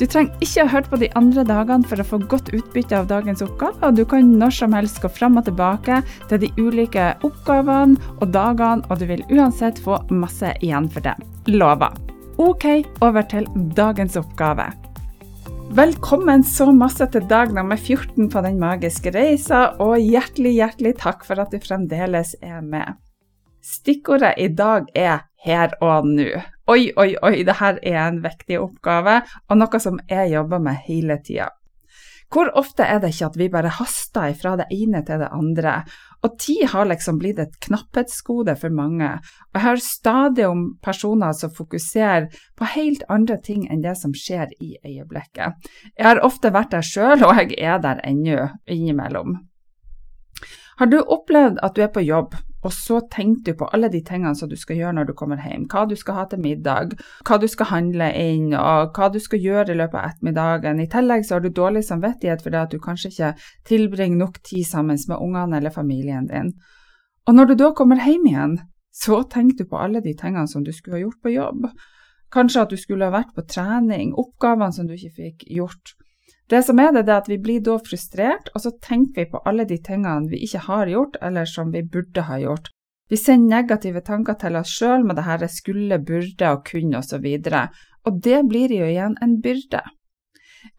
Du trenger ikke ha hørt på de andre dagene for å få godt utbytte av dagens oppgave, og du kan når som helst gå fram og tilbake til de ulike oppgavene og dagene, og du vil uansett få masse igjen for det. Lover. Ok, over til dagens oppgave. Velkommen så masse til dag nummer 14 på Den magiske reisa, og hjertelig, hjertelig takk for at du fremdeles er med. Stikkordet i dag er her og nå. Oi, oi, oi, det her er en viktig oppgave, og noe som jeg jobber med hele tida. Hvor ofte er det ikke at vi bare haster fra det ene til det andre, og tid har liksom blitt et knapphetsgode for mange, og jeg hører stadig om personer som fokuserer på helt andre ting enn det som skjer i øyeblikket. Jeg har ofte vært der sjøl, og jeg er der ennå, innimellom. Har du opplevd at du er på jobb, og så tenker du på alle de tingene som du skal gjøre når du kommer hjem, hva du skal ha til middag, hva du skal handle inn, og hva du skal gjøre i løpet av ettermiddagen. I tillegg så har du dårlig samvittighet fordi at du kanskje ikke tilbringer nok tid sammen med ungene eller familien din. Og når du da kommer hjem igjen, så tenker du på alle de tingene som du skulle ha gjort på jobb. Kanskje at du skulle ha vært på trening, oppgavene som du ikke fikk gjort. Det som er det, det er at vi blir da frustrert, og så tenker vi på alle de tingene vi ikke har gjort, eller som vi burde ha gjort. Vi sender negative tanker til oss sjøl med det her skulle, burde og kunne osv., og, og det blir jo igjen en byrde.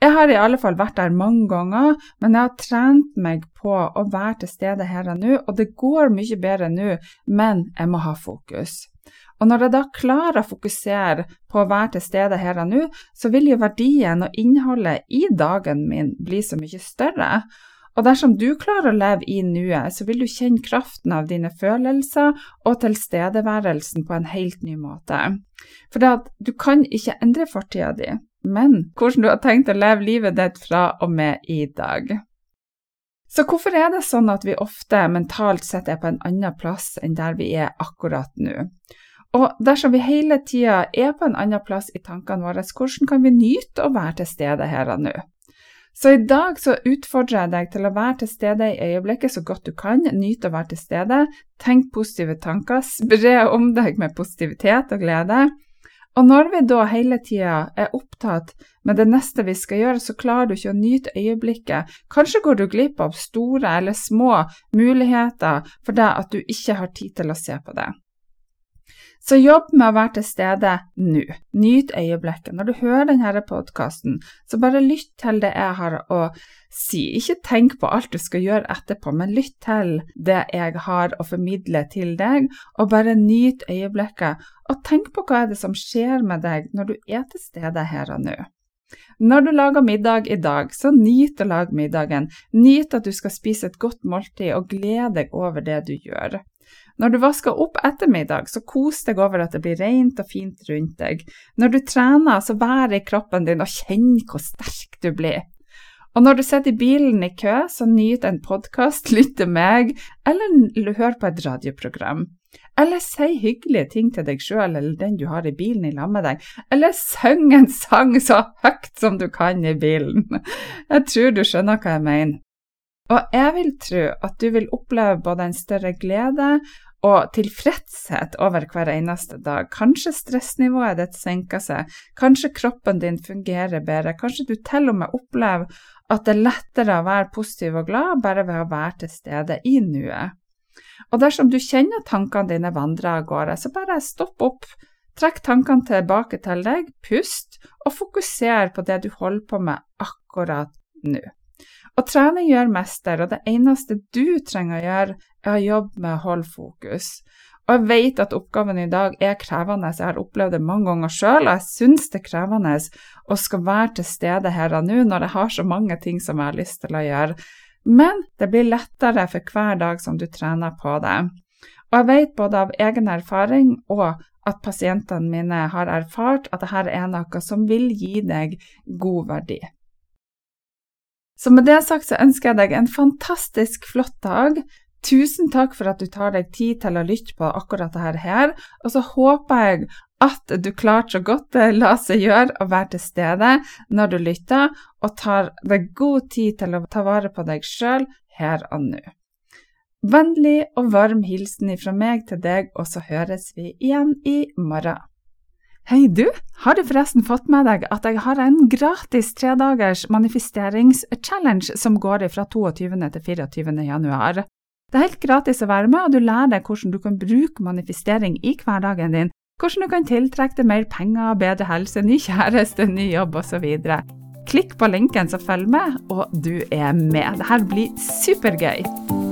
Jeg har i alle fall vært der mange ganger, men jeg har trent meg på å være til stede her og nå, og det går mye bedre nå, men jeg må ha fokus. Og når jeg da klarer å fokusere på å være til stede her og nå, så vil jo verdien og innholdet i dagen min bli så mye større. Og dersom du klarer å leve i nuet, så vil du kjenne kraften av dine følelser og tilstedeværelsen på en helt ny måte. For du kan ikke endre fortida di, men hvordan du har tenkt å leve livet ditt fra og med i dag. Så hvorfor er det sånn at vi ofte mentalt sett er på en annen plass enn der vi er akkurat nå? Og dersom vi hele tida er på en annen plass i tankene våre, hvordan kan vi nyte å være til stede her og nå? Så i dag så utfordrer jeg deg til å være til stede i øyeblikket så godt du kan, nyte å være til stede, tenk positive tanker, spre om deg med positivitet og glede. Og når vi da hele tida er opptatt med det neste vi skal gjøre, så klarer du ikke å nyte øyeblikket. Kanskje går du glipp av store eller små muligheter for det at du ikke har tid til å se på det. Så jobb med å være til stede nå. Nyt øyeblikket. Når du hører denne podkasten, så bare lytt til det jeg har å si. Ikke tenk på alt du skal gjøre etterpå, men lytt til det jeg har å formidle til deg, og bare nyt øyeblikket. Og tenk på hva er det som skjer med deg når du er til stede her og nå. Når du lager middag i dag, så nyt å lage middagen. Nyt at du skal spise et godt måltid, og gled deg over det du gjør. Når du vasker opp ettermiddag, så kos deg over at det blir rent og fint rundt deg. Når du trener, så vær i kroppen din og kjenn hvor sterk du blir. Og når du sitter i bilen i kø, så nyt en podkast, lytt til meg, eller hør på et radioprogram. Eller si hyggelige ting til deg sjøl eller den du har i bilen i lag med deg. Eller syng en sang så høyt som du kan i bilen. Jeg tror du skjønner hva jeg mener. Og jeg vil tro at du vil oppleve både en større glede og tilfredshet over hver eneste dag. Kanskje stressnivået ditt senker seg, kanskje kroppen din fungerer bedre, kanskje du til og med opplever at det er lettere å være positiv og glad bare ved å være til stede i nuet. Og dersom du kjenner tankene dine vandre av gårde, så bare stopp opp, trekk tankene tilbake til deg, pust, og fokuser på det du holder på med akkurat nå. Og trening gjør mester, og det eneste du trenger å gjøre, er å jobbe med å holde fokus. Og jeg vet at oppgaven i dag er krevende, jeg har opplevd det mange ganger sjøl, og jeg syns det er krevende å skal være til stede her og nå når jeg har så mange ting som jeg har lyst til å gjøre. Men det blir lettere for hver dag som du trener på det. Og jeg vet både av egen erfaring og at pasientene mine har erfart at dette er noe som vil gi deg god verdi. Så med det sagt så ønsker jeg deg en fantastisk flott dag. Tusen takk for at du tar deg tid til å lytte på akkurat dette her, og så håper jeg at du klarte så godt det la seg gjøre å være til stede når du lytter, og tar deg god tid til å ta vare på deg sjøl her og nå. Vennlig og varm hilsen fra meg til deg, og så høres vi igjen i morgen. Hei, du! Har du forresten fått med deg at jeg har en gratis tredagers manifesteringschallenge som går fra 22. til 24. januar? Det er helt gratis å være med, og du lærer deg hvordan du kan bruke manifestering i hverdagen din, hvordan du kan tiltrekke deg mer penger, bedre helse, ny kjæreste, ny jobb osv. Klikk på linken som følger med, og du er med. Dette blir supergøy!